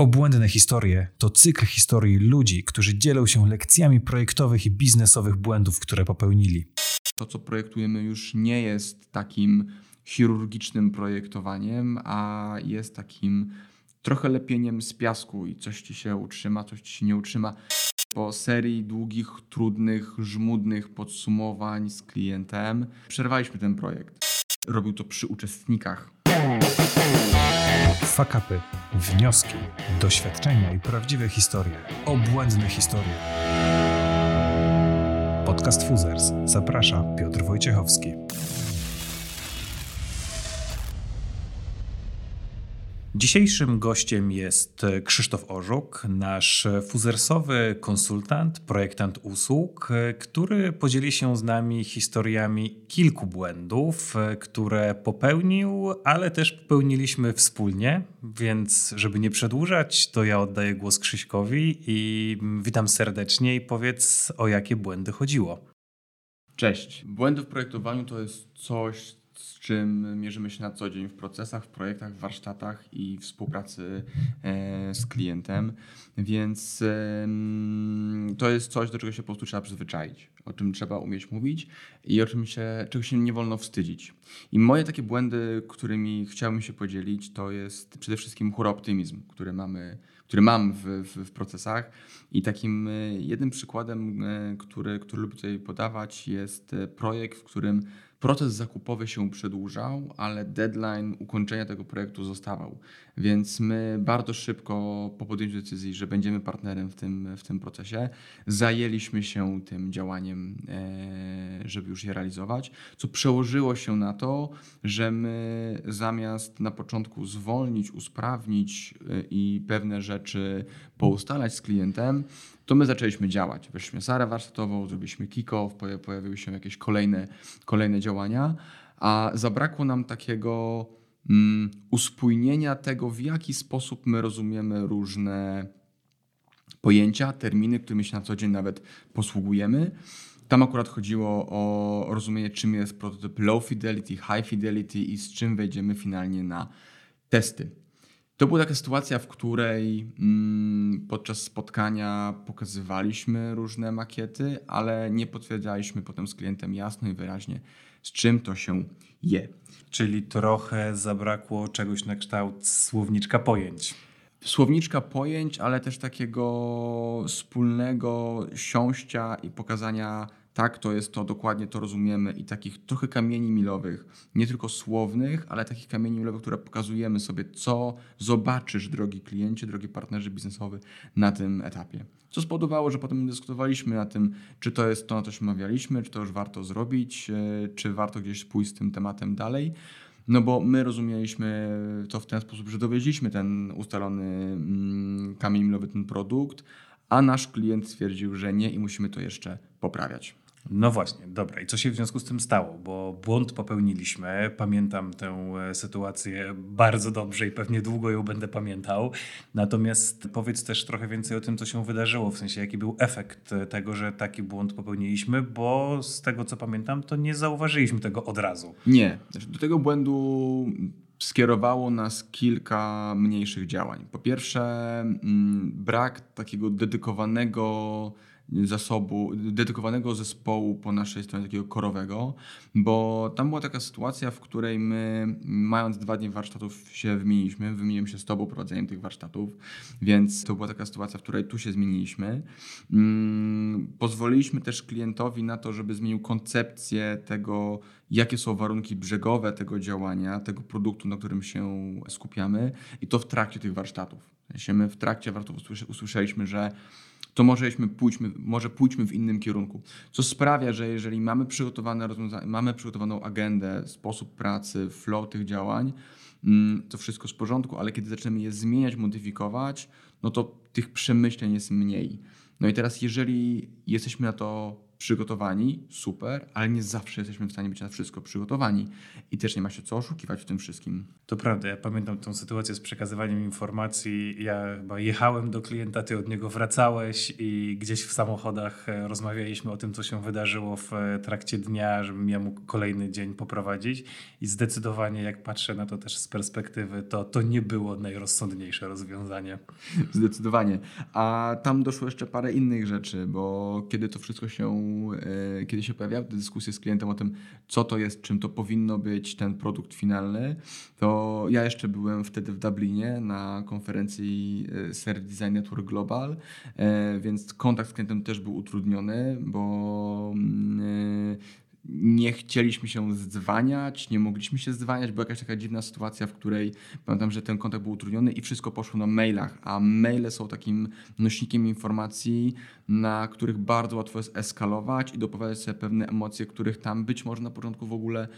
Obłędne historie to cykl historii ludzi, którzy dzielą się lekcjami projektowych i biznesowych błędów, które popełnili. To, co projektujemy, już nie jest takim chirurgicznym projektowaniem, a jest takim trochę lepieniem z piasku i coś ci się utrzyma, coś ci się nie utrzyma. Po serii długich, trudnych, żmudnych podsumowań z klientem przerwaliśmy ten projekt. Robił to przy uczestnikach. Fakapy, wnioski, doświadczenia i prawdziwe historie. Obłędne historie. Podcast Fuzers zaprasza Piotr Wojciechowski. Dzisiejszym gościem jest Krzysztof Orzuk, nasz fuzersowy konsultant, projektant usług, który podzieli się z nami historiami kilku błędów, które popełnił, ale też popełniliśmy wspólnie. Więc, żeby nie przedłużać, to ja oddaję głos Krzyśkowi i witam serdecznie i powiedz, o jakie błędy chodziło. Cześć. Błędy w projektowaniu to jest coś, czym mierzymy się na co dzień w procesach, w projektach, w warsztatach i współpracy e, z klientem. Więc to jest coś, do czego się po prostu trzeba przyzwyczaić, o czym trzeba umieć mówić i o czym się, czego się nie wolno wstydzić. I moje takie błędy, którymi chciałbym się podzielić, to jest przede wszystkim optymizm, który mamy który mam w, w, w, procesach. I takim e, jednym przykładem, e, który, który lubię tutaj podawać, jest projekt, w którym Proces zakupowy się przedłużał, ale deadline ukończenia tego projektu zostawał. Więc my bardzo szybko po podjęciu decyzji, że będziemy partnerem w tym, w tym procesie, zajęliśmy się tym działaniem, e, żeby już je realizować, co przełożyło się na to, że my zamiast na początku zwolnić, usprawnić e, i pewne rzeczy poustalać z klientem, to my zaczęliśmy działać. Weszliśmy salę warsztatową, zrobiliśmy kick-off, pojawiły się jakieś kolejne, kolejne działania, a zabrakło nam takiego mm, uspójnienia tego, w jaki sposób my rozumiemy różne pojęcia, terminy, którymi się na co dzień nawet posługujemy. Tam akurat chodziło o rozumienie, czym jest prototyp low fidelity, high fidelity i z czym wejdziemy finalnie na testy. To była taka sytuacja, w której mm, podczas spotkania pokazywaliśmy różne makiety, ale nie potwierdzaliśmy potem z klientem jasno i wyraźnie, z czym to się je. Czyli trochę zabrakło czegoś na kształt słowniczka pojęć. Słowniczka pojęć, ale też takiego wspólnego siąścia i pokazania tak, to jest to, dokładnie to rozumiemy i takich trochę kamieni milowych, nie tylko słownych, ale takich kamieni milowych, które pokazujemy sobie, co zobaczysz, drogi kliencie, drogi partnerze biznesowy na tym etapie. Co spowodowało, że potem dyskutowaliśmy na tym, czy to jest to, na co się umawialiśmy, czy to już warto zrobić, e, czy warto gdzieś pójść z tym tematem dalej. No bo my rozumieliśmy to w ten sposób, że dowieźliśmy ten ustalony mm, kamień milowy, ten produkt, a nasz klient stwierdził, że nie i musimy to jeszcze poprawiać. No właśnie, dobra. I co się w związku z tym stało? Bo błąd popełniliśmy. Pamiętam tę e, sytuację bardzo dobrze i pewnie długo ją będę pamiętał. Natomiast powiedz też trochę więcej o tym, co się wydarzyło, w sensie jaki był efekt tego, że taki błąd popełniliśmy, bo z tego co pamiętam, to nie zauważyliśmy tego od razu. Nie. Znaczy, do tego błędu skierowało nas kilka mniejszych działań. Po pierwsze, mm, brak takiego dedykowanego zasobu, dedykowanego zespołu po naszej stronie, takiego korowego, bo tam była taka sytuacja, w której my, mając dwa dni warsztatów, się wymieniliśmy. Wymieniłem się z Tobą prowadzeniem tych warsztatów, więc to była taka sytuacja, w której tu się zmieniliśmy. Mm, pozwoliliśmy też klientowi na to, żeby zmienił koncepcję tego, jakie są warunki brzegowe tego działania, tego produktu, na którym się skupiamy, i to w trakcie tych warsztatów. My w trakcie warsztatów usłyszeliśmy, że to możeśmy pójdźmy, może pójdźmy w innym kierunku. Co sprawia, że jeżeli mamy przygotowane rozwiązanie, mamy przygotowaną agendę, sposób pracy, flow tych działań, mm, to wszystko w porządku, ale kiedy zaczynamy je zmieniać, modyfikować, no to tych przemyśleń jest mniej. No i teraz, jeżeli jesteśmy na to przygotowani, super, ale nie zawsze jesteśmy w stanie być na wszystko przygotowani i też nie ma się co oszukiwać w tym wszystkim. To prawda, ja pamiętam tą sytuację z przekazywaniem informacji. Ja chyba jechałem do klienta, ty od niego wracałeś i gdzieś w samochodach e, rozmawialiśmy o tym, co się wydarzyło w e, trakcie dnia, żebym ja mógł kolejny dzień poprowadzić i zdecydowanie jak patrzę na to też z perspektywy, to to nie było najrozsądniejsze rozwiązanie. Zdecydowanie. A tam doszło jeszcze parę innych rzeczy, bo kiedy to wszystko się E, kiedy się pojawiały te dyskusje z klientem o tym, co to jest, czym to powinno być ten produkt finalny, to ja jeszcze byłem wtedy w Dublinie na konferencji e, Service Design Network Global, e, więc kontakt z klientem też był utrudniony, bo mm, nie chcieliśmy się zdzwaniać, nie mogliśmy się zdzwaniać, była jakaś taka dziwna sytuacja, w której pamiętam, że ten kontakt był utrudniony i wszystko poszło na mailach, a maile są takim nośnikiem informacji, na których bardzo łatwo jest eskalować i dopowiadać sobie pewne emocje, których tam być może na początku w ogóle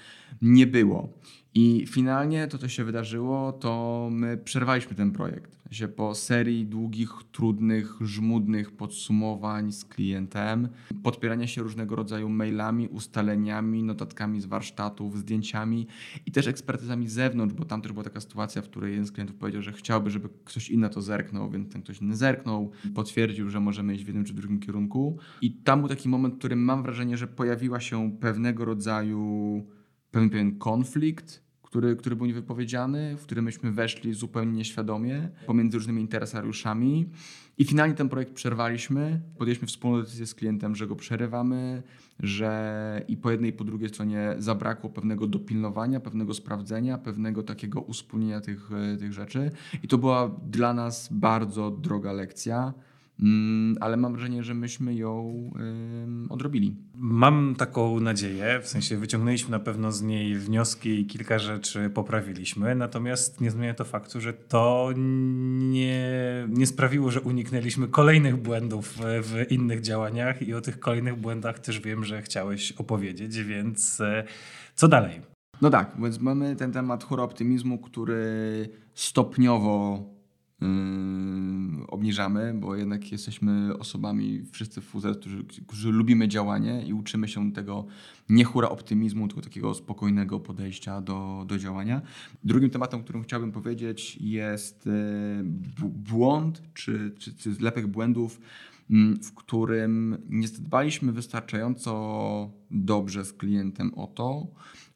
nie było. I finalnie to, co się wydarzyło, to my przerwaliśmy ten projekt. Się po serii długich, trudnych, żmudnych podsumowań z klientem, podpierania się różnego rodzaju mailami, ustaleniami, notatkami z warsztatów, zdjęciami i też ekspertyzami z zewnątrz, bo tam też była taka sytuacja, w której jeden z klientów powiedział, że chciałby, żeby ktoś inny to zerknął, więc ten ktoś inny zerknął, potwierdził, że możemy iść w jednym czy drugim kierunku. I tam był taki moment, w którym mam wrażenie, że pojawiła się pewnego rodzaju pewien, pewien konflikt, który, który był niewypowiedziany, w który myśmy weszli zupełnie nieświadomie pomiędzy różnymi interesariuszami. I finalnie ten projekt przerwaliśmy. Podjęliśmy wspólną decyzję z klientem, że go przerywamy, że i po jednej i po drugiej stronie zabrakło pewnego dopilnowania, pewnego sprawdzenia, pewnego takiego uspólnienia tych, tych rzeczy. I to była dla nas bardzo droga lekcja. Mm, ale mam wrażenie, że myśmy ją odrobili. Mam taką nadzieję, w sensie wyciągnęliśmy na pewno z niej wnioski i kilka rzeczy poprawiliśmy, natomiast nie zmienia to faktu, że to nie, nie sprawiło, że uniknęliśmy kolejnych błędów w innych działaniach i o tych kolejnych błędach też wiem, że chciałeś opowiedzieć, więc e, co dalej? No tak, więc mamy ten temat chóra optymizmu, który stopniowo obniżamy, bo jednak jesteśmy osobami wszyscy w którzy, którzy lubimy działanie i uczymy się tego nie hura optymizmu, tylko takiego spokojnego podejścia do, do działania. Drugim tematem, o którym chciałbym powiedzieć jest yy, błąd, czy, czy, czy zlepek błędów, mm, w którym nie zadbaliśmy wystarczająco dobrze z klientem o to,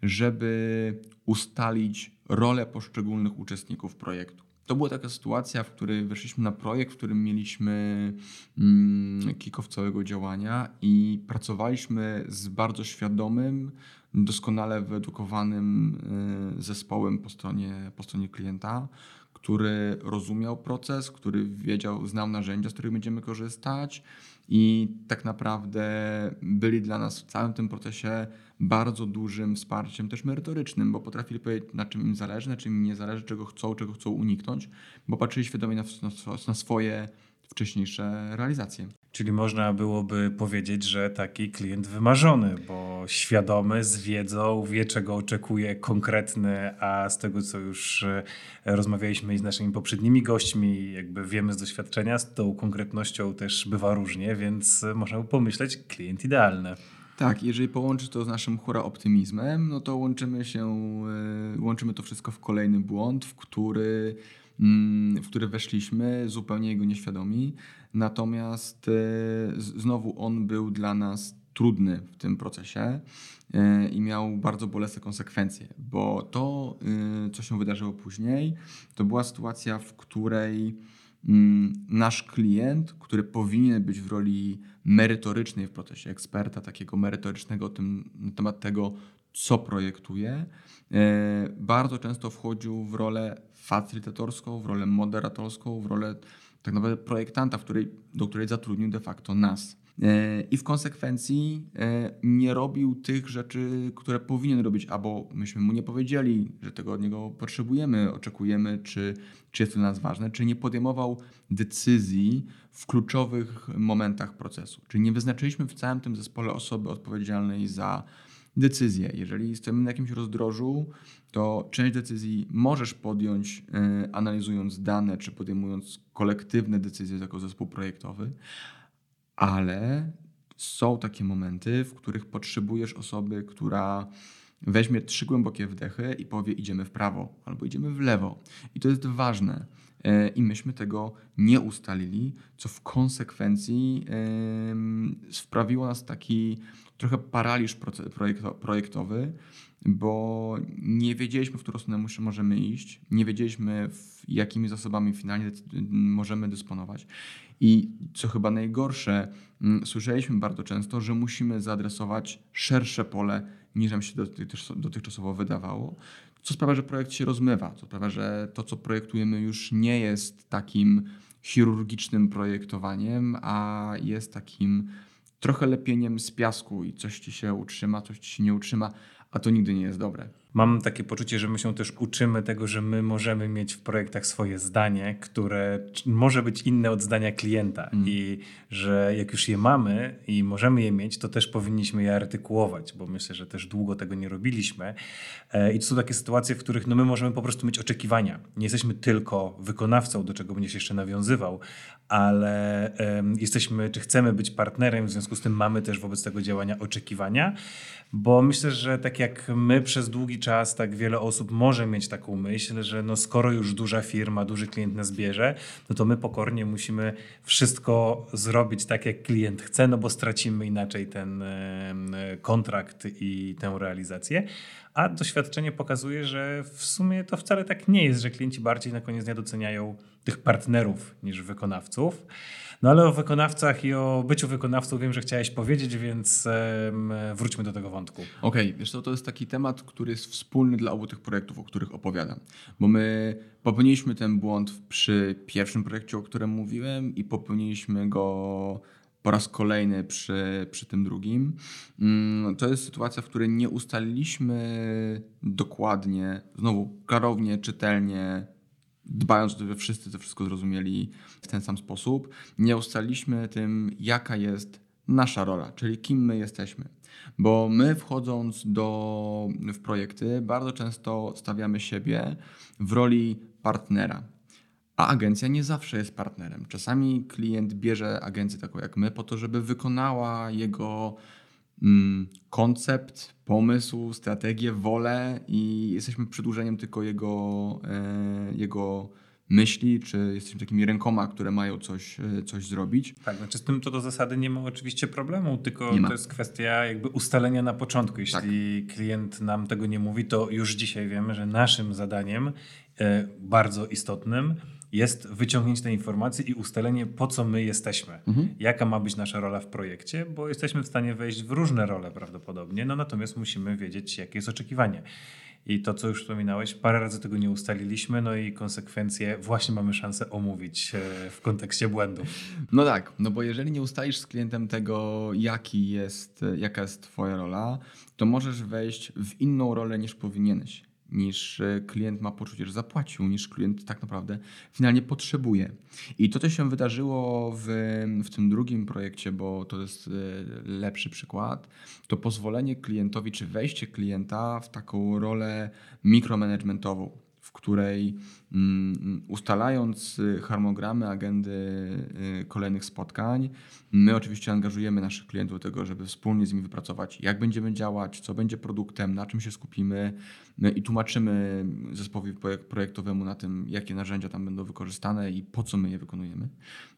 żeby ustalić rolę poszczególnych uczestników projektu. To była taka sytuacja, w której weszliśmy na projekt, w którym mieliśmy mm, kick-off całego działania i pracowaliśmy z bardzo świadomym, doskonale wyedukowanym y, zespołem po stronie, po stronie klienta, który rozumiał proces, który wiedział, znał narzędzia, z których będziemy korzystać i tak naprawdę byli dla nas w całym tym procesie bardzo dużym wsparciem też merytorycznym, bo potrafili powiedzieć, na czym im zależy, na czym im nie zależy, czego chcą, czego chcą uniknąć, bo patrzyli świadomie na, na, swoje wcześniejsze realizacje. Czyli można byłoby powiedzieć, że taki klient wymarzony, bo świadomy, z wiedzą, wie czego oczekuje konkretny, a z tego co już e, rozmawialiśmy z naszymi poprzednimi gośćmi, jakby wiemy z doświadczenia, z tą konkretnością też bywa różnie, więc można by pomyśleć klient idealny. Tak, jeżeli połączy to z naszym hura optymizmem, no to łączymy się, e, łączymy to wszystko w kolejny błąd, w który, mm, w który weszliśmy zupełnie jego nieświadomi. Natomiast e, znowu on był dla nas trudny w tym procesie e, i miał bardzo bolesne konsekwencje, bo to, co się wydarzyło później, to była sytuacja, w której nasz klient, który powinien być w roli merytorycznej w procesie, eksperta takiego merytorycznego tym, na temat tego, co projektuje, e, bardzo często wchodził w rolę facylitatorską, w rolę moderatorską, w rolę tak naprawdę projektanta, której, do której zatrudnił de facto nas. E, I w konsekwencji e, nie robił tych rzeczy, które powinien robić, albo myśmy mu nie powiedzieli, że tego od niego potrzebujemy, oczekujemy, czy, czy jest to dla nas ważne, czy nie podejmował decyzji w kluczowych momentach procesu. Czyli nie wyznaczyliśmy w całym tym zespole osoby odpowiedzialnej za decyzję. Jeżeli stoimy na jakimś rozdrożu, to część decyzji możesz podjąć e, analizując dane, czy podejmując kolektywne decyzje jako zespół projektowy, ale są takie momenty, w których potrzebujesz osoby, która weźmie trzy głębokie wdechy i powie idziemy w prawo albo idziemy w lewo. I to jest ważne. E, I myśmy tego nie ustalili, co w konsekwencji wprawiło nas taki trochę paraliż projektowy, bo nie wiedzieliśmy, w którą stronę możemy iść, nie wiedzieliśmy, jakimi zasobami finalnie możemy dysponować. I co chyba najgorsze, mm, słyszeliśmy bardzo często, że musimy zaadresować szersze pole niż nam się dotychczasowo wydawało, co sprawia, że projekt się rozmywa, co sprawia, że to, co projektujemy, już nie jest takim chirurgicznym projektowaniem, a jest takim trochę lepieniem z piasku i coś ci się utrzyma, coś ci się nie utrzyma, a to nigdy nie jest dobre. Mam takie poczucie, że my się też uczymy tego, że my możemy mieć w projektach swoje zdanie, które może być inne od zdania klienta mm. i że jak już je mamy i możemy je mieć, to też powinniśmy je artykułować, bo myślę, że też długo tego nie robiliśmy. E, I to są takie sytuacje, w których no my możemy po prostu mieć oczekiwania. Nie jesteśmy tylko wykonawcą, do czego będziesz jeszcze nawiązywał, ale jesteśmy, czy chcemy być partnerem, w związku z tym mamy też wobec tego działania oczekiwania, bo myślę, że tak jak my przez długi czas, tak wiele osób może mieć taką myśl, że no skoro już duża firma, duży klient nas bierze, no to my pokornie musimy wszystko zrobić tak, jak klient chce, no bo stracimy inaczej ten kontrakt i tę realizację. A doświadczenie pokazuje, że w sumie to wcale tak nie jest, że klienci bardziej na koniec dnia doceniają tych partnerów niż wykonawców. No ale o wykonawcach i o byciu wykonawcą wiem, że chciałeś powiedzieć, więc wróćmy do tego wątku. Okej, okay, wiesz co, to jest taki temat, który jest wspólny dla obu tych projektów, o których opowiadam. Bo my popełniliśmy ten błąd przy pierwszym projekcie, o którym mówiłem i popełniliśmy go po raz kolejny przy, przy tym drugim. Mm, to jest sytuacja, w której nie ustaliliśmy dokładnie, znowu klarownie, czytelnie, dbając, żeby wszyscy to wszystko zrozumieli w ten sam sposób, nie ustaliliśmy tym, jaka jest nasza rola, czyli kim my jesteśmy. Bo my wchodząc do, w projekty, bardzo często stawiamy siebie w roli partnera. A agencja nie zawsze jest partnerem. Czasami klient bierze agencję taką jak my po to, żeby wykonała jego koncept, pomysł, strategię, wolę i jesteśmy przedłużeniem tylko jego, e, jego myśli, czy jesteśmy takimi rękoma, które mają coś, e, coś zrobić. Tak, znaczy z tym to do zasady nie ma oczywiście problemu, tylko to jest kwestia jakby ustalenia na początku. Jeśli tak. klient nam tego nie mówi, to już dzisiaj wiemy, że naszym zadaniem e, bardzo istotnym jest wyciągnięcie tej informacji i ustalenie, po co my jesteśmy. Mhm. Jaka ma być nasza rola w projekcie, bo jesteśmy w stanie wejść w różne role prawdopodobnie, no natomiast musimy wiedzieć, jakie jest oczekiwanie. I to, co już wspominałeś, parę razy tego nie ustaliliśmy, no i konsekwencje właśnie mamy szansę omówić e, w kontekście błędów. No tak, no bo jeżeli nie ustalisz z klientem tego, jaki jest, jaka jest Twoja rola, to możesz wejść w inną rolę niż powinieneś niż e, klient ma poczucie, że zapłacił, niż klient tak naprawdę finalnie potrzebuje. I to, co się wydarzyło w, w tym drugim projekcie, bo to jest e, lepszy przykład, to pozwolenie klientowi, czy wejście klienta w taką rolę mikromanagementową której mm, ustalając y, harmonogramy, agendy y, kolejnych spotkań, my oczywiście angażujemy naszych klientów do tego, żeby wspólnie z nimi wypracować, jak będziemy działać, co będzie produktem, na czym się skupimy no i tłumaczymy zespołowi projektowemu na tym, jakie narzędzia tam będą wykorzystane i po co my je wykonujemy,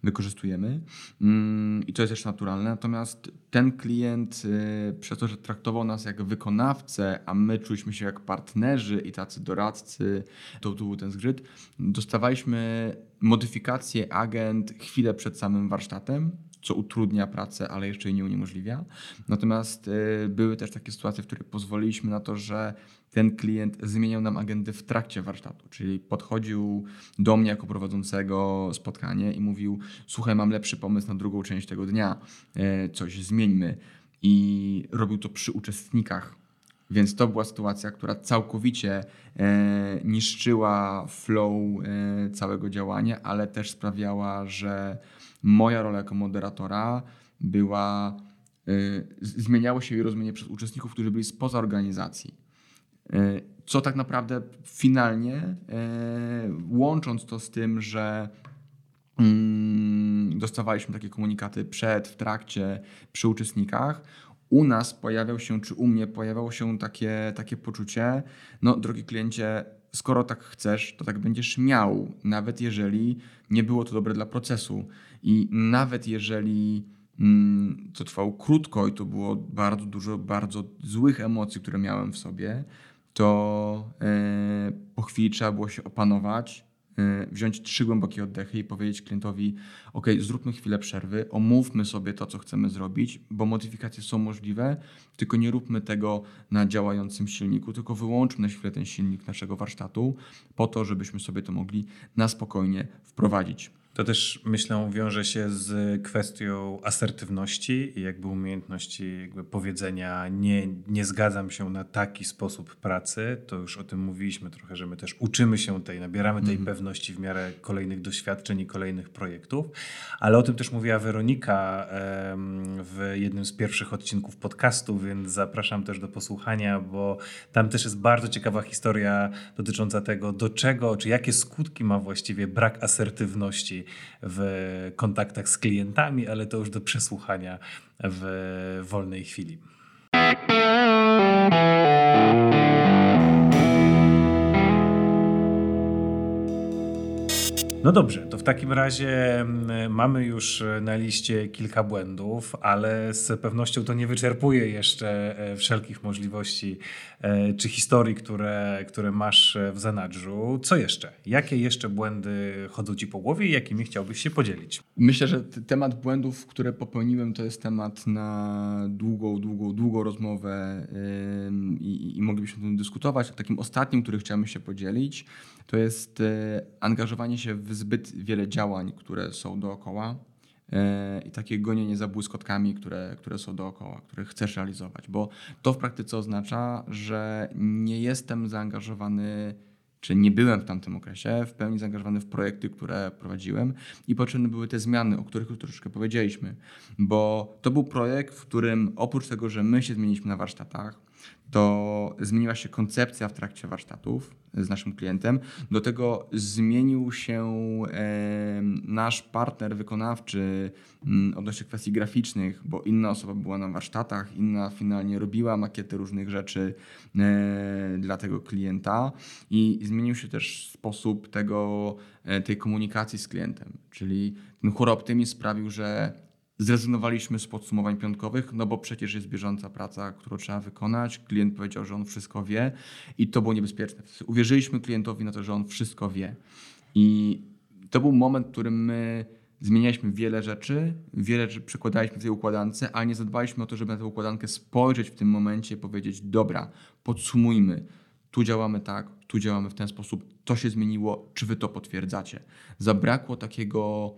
wykorzystujemy. Mm, I to jest też naturalne. Natomiast ten klient, y, przez to, że traktował nas jak wykonawcę, a my czuliśmy się jak partnerzy i tacy doradcy, to, był ten zgrzyt, dostawaliśmy modyfikację agent chwilę przed samym warsztatem, co utrudnia pracę, ale jeszcze jej nie uniemożliwia. Natomiast y, były też takie sytuacje, w których pozwoliliśmy na to, że ten klient zmieniał nam agendę w trakcie warsztatu, czyli podchodził do mnie jako prowadzącego spotkanie i mówił: Słuchaj, mam lepszy pomysł na drugą część tego dnia, y, coś zmieńmy. I robił to przy uczestnikach więc to była sytuacja, która całkowicie e, niszczyła flow e, całego działania, ale też sprawiała, że moja rola jako moderatora była, e, zmieniało się jej rozumienie przez uczestników, którzy byli spoza organizacji. E, co tak naprawdę finalnie, e, łącząc to z tym, że mm, dostawaliśmy takie komunikaty przed, w trakcie, przy uczestnikach, u nas pojawiał się, czy u mnie pojawiało się takie, takie poczucie, no drogi kliencie, skoro tak chcesz, to tak będziesz miał, nawet jeżeli nie było to dobre dla procesu. I nawet jeżeli mm, to trwało krótko i to było bardzo dużo bardzo złych emocji, które miałem w sobie, to e, po chwili trzeba było się opanować, wziąć trzy głębokie oddechy i powiedzieć klientowi: OK, zróbmy chwilę przerwy, omówmy sobie to, co chcemy zrobić, bo modyfikacje są możliwe, tylko nie róbmy tego na działającym silniku, tylko wyłączmy na chwilę ten silnik naszego warsztatu, po to, żebyśmy sobie to mogli na spokojnie wprowadzić. To też myślę wiąże się z kwestią asertywności i jakby umiejętności jakby powiedzenia nie, nie zgadzam się na taki sposób pracy. To już o tym mówiliśmy trochę, że my też uczymy się tej, nabieramy tej mm. pewności w miarę kolejnych doświadczeń i kolejnych projektów. Ale o tym też mówiła Weronika w jednym z pierwszych odcinków podcastu, więc zapraszam też do posłuchania, bo tam też jest bardzo ciekawa historia dotycząca tego, do czego, czy jakie skutki ma właściwie brak asertywności w kontaktach z klientami, ale to już do przesłuchania w wolnej chwili. No dobrze, to w takim razie mm, mamy już na liście kilka błędów, ale z pewnością to nie wyczerpuje jeszcze e, wszelkich możliwości e, czy historii, które, które masz w zanadrzu. Co jeszcze? Jakie jeszcze błędy chodzą ci po głowie i jakimi chciałbyś się podzielić? Myślę, że temat błędów, które popełniłem, to jest temat na długą, długą, długą rozmowę i, i moglibyśmy o tym dyskutować. Takim ostatnim, który chciałem się podzielić, to jest e, angażowanie się w zbyt wiele działań, które są dookoła e, i takie gonienie za błyskotkami, które, które są dookoła, które chcesz realizować, bo to w praktyce oznacza, że nie jestem zaangażowany czy nie byłem w tamtym okresie w pełni zaangażowany w projekty, które prowadziłem i potrzebne były te zmiany, o których już troszeczkę powiedzieliśmy, bo to był projekt, w którym oprócz tego, że my się zmieniliśmy na warsztatach, to zmieniła się koncepcja w trakcie warsztatów z naszym klientem. Do tego zmienił się nasz partner wykonawczy m, odnośnie kwestii graficznych, bo inna osoba była na warsztatach, inna finalnie robiła makiety różnych rzeczy e, dla tego klienta i zmienił się też sposób tego, e, tej komunikacji z klientem. Czyli ten chóroptymizm sprawił, że Zrezygnowaliśmy z podsumowań piątkowych, no bo przecież jest bieżąca praca, którą trzeba wykonać. Klient powiedział, że on wszystko wie i to było niebezpieczne. Uwierzyliśmy klientowi na to, że on wszystko wie. I to był moment, w którym my zmienialiśmy wiele rzeczy, wiele rzeczy przekładaliśmy w tej układance, ale nie zadbaliśmy o to, żeby na tę układankę spojrzeć w tym momencie i powiedzieć: Dobra, podsumujmy. Tu działamy tak, tu działamy w ten sposób, to się zmieniło, czy wy to potwierdzacie? Zabrakło takiego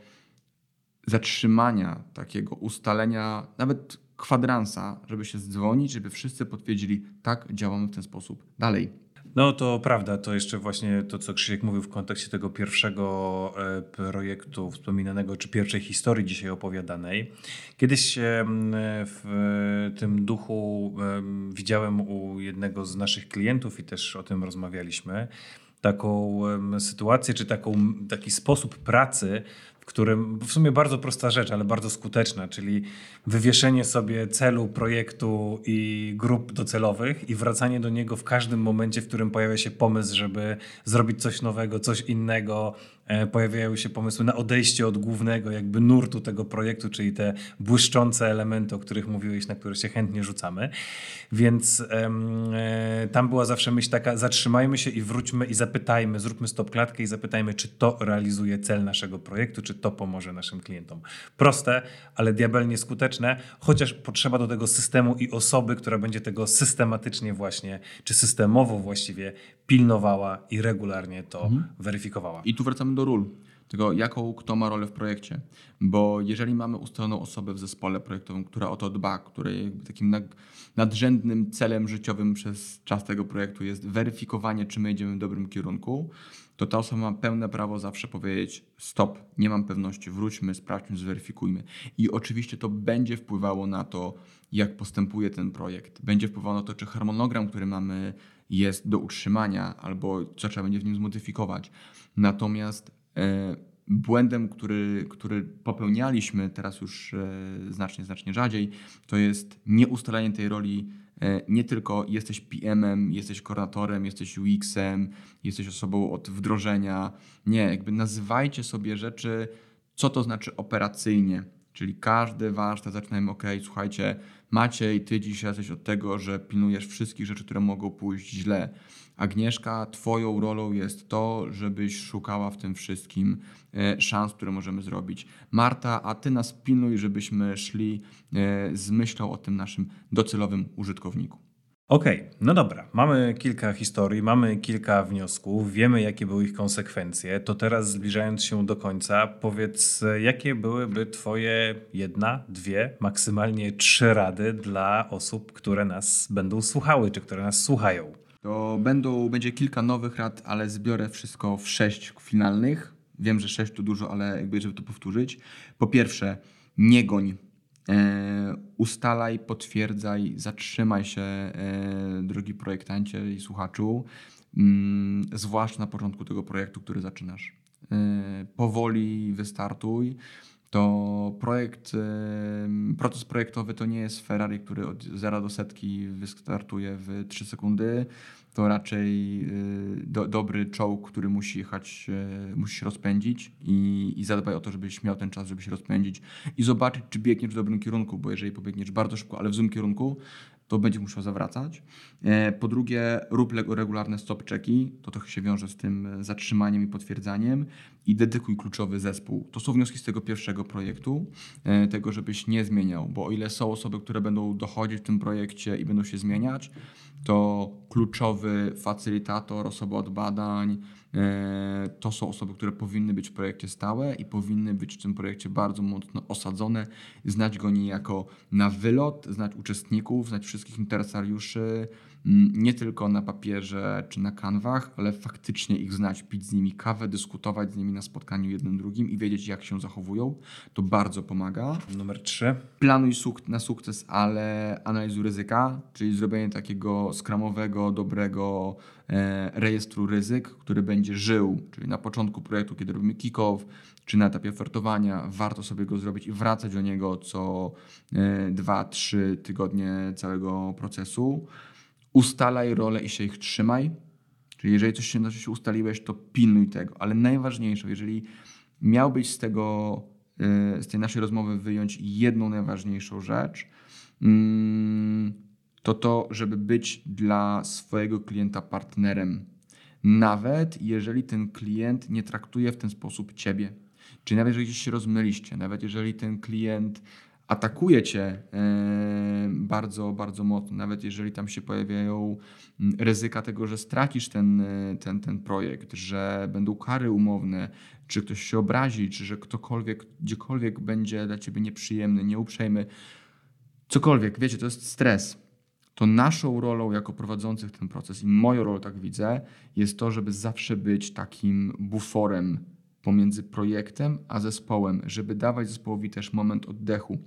zatrzymania, takiego ustalenia, nawet kwadransa, żeby się zdzwonić, żeby wszyscy potwierdzili, tak, działamy w ten sposób dalej. No to prawda, to jeszcze właśnie to, co Krzysiek mówił w kontekście tego pierwszego e, projektu wspominanego, czy pierwszej historii dzisiaj opowiadanej. Kiedyś w tym duchu widziałem u jednego z naszych klientów i też o tym rozmawialiśmy, taką sytuację, czy taką, taki sposób pracy, którym w sumie bardzo prosta rzecz, ale bardzo skuteczna, czyli wywieszenie sobie celu projektu i grup docelowych i wracanie do niego w każdym momencie, w którym pojawia się pomysł, żeby zrobić coś nowego, coś innego, pojawiają się pomysły na odejście od głównego jakby nurtu tego projektu, czyli te błyszczące elementy, o których mówiłeś, na które się chętnie rzucamy. Więc e, tam była zawsze myśl taka, zatrzymajmy się i wróćmy i zapytajmy, zróbmy stop klatkę i zapytajmy, czy to realizuje cel naszego projektu, czy to pomoże naszym klientom. Proste, ale diabelnie skuteczne, chociaż potrzeba do tego systemu i osoby, która będzie tego systematycznie właśnie, czy systemowo właściwie pilnowała i regularnie to mhm. weryfikowała. I tu wracamy do ról. Tego, jaką kto ma rolę w projekcie. Bo jeżeli mamy ustaloną osobę w zespole projektowym, która o to dba, której takim nadrzędnym celem życiowym przez czas tego projektu jest weryfikowanie, czy my idziemy w dobrym kierunku, to ta osoba ma pełne prawo zawsze powiedzieć: stop, nie mam pewności, wróćmy, sprawdźmy, zweryfikujmy. I oczywiście to będzie wpływało na to, jak postępuje ten projekt. Będzie wpływało na to, czy harmonogram, który mamy, jest do utrzymania, albo co trzeba będzie w nim zmodyfikować. Natomiast e, błędem, który, który popełnialiśmy teraz już e, znacznie, znacznie rzadziej, to jest nieustalanie tej roli nie tylko jesteś PM-em, jesteś koordynatorem, jesteś UX-em, jesteś osobą od wdrożenia. Nie, jakby nazywajcie sobie rzeczy, co to znaczy operacyjnie. Czyli każdy warsztat zaczynajmy, ok, słuchajcie, Maciej, ty dzisiaj jesteś od tego, że pilnujesz wszystkich rzeczy, które mogą pójść źle. Agnieszka, twoją rolą jest to, żebyś szukała w tym wszystkim e, szans, które możemy zrobić. Marta, a ty nas pilnuj, żebyśmy szli e, z myślą o tym naszym docelowym użytkowniku. Okej, okay, no dobra. Mamy kilka historii, mamy kilka wniosków, wiemy jakie były ich konsekwencje. To teraz zbliżając się do końca, powiedz, jakie byłyby Twoje jedna, dwie, maksymalnie trzy rady dla osób, które nas będą słuchały, czy które nas słuchają? To będą, będzie kilka nowych rad, ale zbiorę wszystko w sześć finalnych. Wiem, że sześć to dużo, ale jakby żeby to powtórzyć. Po pierwsze, nie goń ustalaj, potwierdzaj, zatrzymaj się, e, drogi projektancie i słuchaczu, mm, zwłaszcza na początku tego projektu, który zaczynasz. E, powoli wystartuj. To projekt, proces projektowy to nie jest Ferrari, który od zera do setki wystartuje w 3 sekundy. To raczej y, do, dobry czołg, który musi jechać, y, musi się rozpędzić i, i zadbaj o to, żebyś miał ten czas, żeby się rozpędzić i zobaczyć, czy biegniesz w dobrym kierunku, bo jeżeli pobiegniesz bardzo szybko, ale w złym kierunku, to będziesz musiał zawracać. E, po drugie, rób regularne stop checki, to trochę się wiąże z tym zatrzymaniem i potwierdzaniem i dedykuj kluczowy zespół. To są wnioski z tego pierwszego projektu, e, tego żebyś nie zmieniał, bo o ile są osoby, które będą dochodzić w tym projekcie i będą się zmieniać, to kluczowy facylitator, osoba od badań, e, to są osoby, które powinny być w projekcie stałe i powinny być w tym projekcie bardzo mocno osadzone, znać go niejako na wylot, znać uczestników, znać wszystkich interesariuszy, nie tylko na papierze czy na kanwach, ale faktycznie ich znać, pić z nimi kawę, dyskutować z nimi na spotkaniu jednym drugim i wiedzieć, jak się zachowują. To bardzo pomaga. Numer trzy. Planuj suk na sukces, ale analizuj ryzyka, czyli zrobienie takiego skramowego, dobrego e, rejestru ryzyk, który będzie żył, czyli na początku projektu, kiedy robimy kick-off, czy na etapie ofertowania, warto sobie go zrobić i wracać do niego co 2-3 e, tygodnie całego procesu ustalaj role i się ich trzymaj. Czyli jeżeli coś się, coś ustaliłeś, to pilnuj tego. Ale najważniejsze, jeżeli miałbyś z tego, y, z tej naszej rozmowy wyjąć jedną najważniejszą rzecz, mm, to to, żeby być dla swojego klienta partnerem. Nawet jeżeli ten klient nie traktuje w ten sposób ciebie. Czyli nawet jeżeli się rozmyliście, nawet jeżeli ten klient atakuje cię e, bardzo, bardzo mocno, nawet jeżeli tam się pojawiają mm, ryzyka tego, że stracisz ten, e, ten, ten projekt, że będą kary umowne, czy ktoś się obrazi, czy że ktokolwiek, gdziekolwiek będzie dla ciebie nieprzyjemny, nieuprzejmy, cokolwiek, wiecie, to jest stres. To naszą rolą jako prowadzących ten proces i moją rolą, tak widzę, jest to, żeby zawsze być takim buforem pomiędzy projektem a zespołem, żeby dawać zespołowi też moment oddechu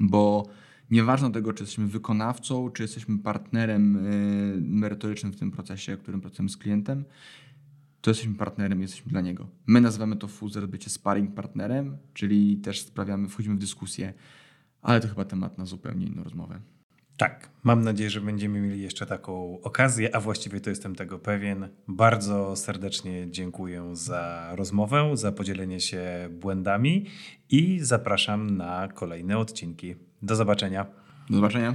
bo nieważne tego, czy jesteśmy wykonawcą, czy jesteśmy partnerem y, merytorycznym w tym procesie, którym pracujemy z klientem, to jesteśmy partnerem, jesteśmy dla niego. My nazywamy to Fuzer bycie sparring partnerem, czyli też sprawiamy, wchodzimy w dyskusję, ale to chyba temat na zupełnie inną rozmowę. Tak, mam nadzieję, że będziemy mieli jeszcze taką okazję, a właściwie to jestem tego pewien. Bardzo serdecznie dziękuję za rozmowę, za podzielenie się błędami i zapraszam na kolejne odcinki. Do zobaczenia. Do zobaczenia.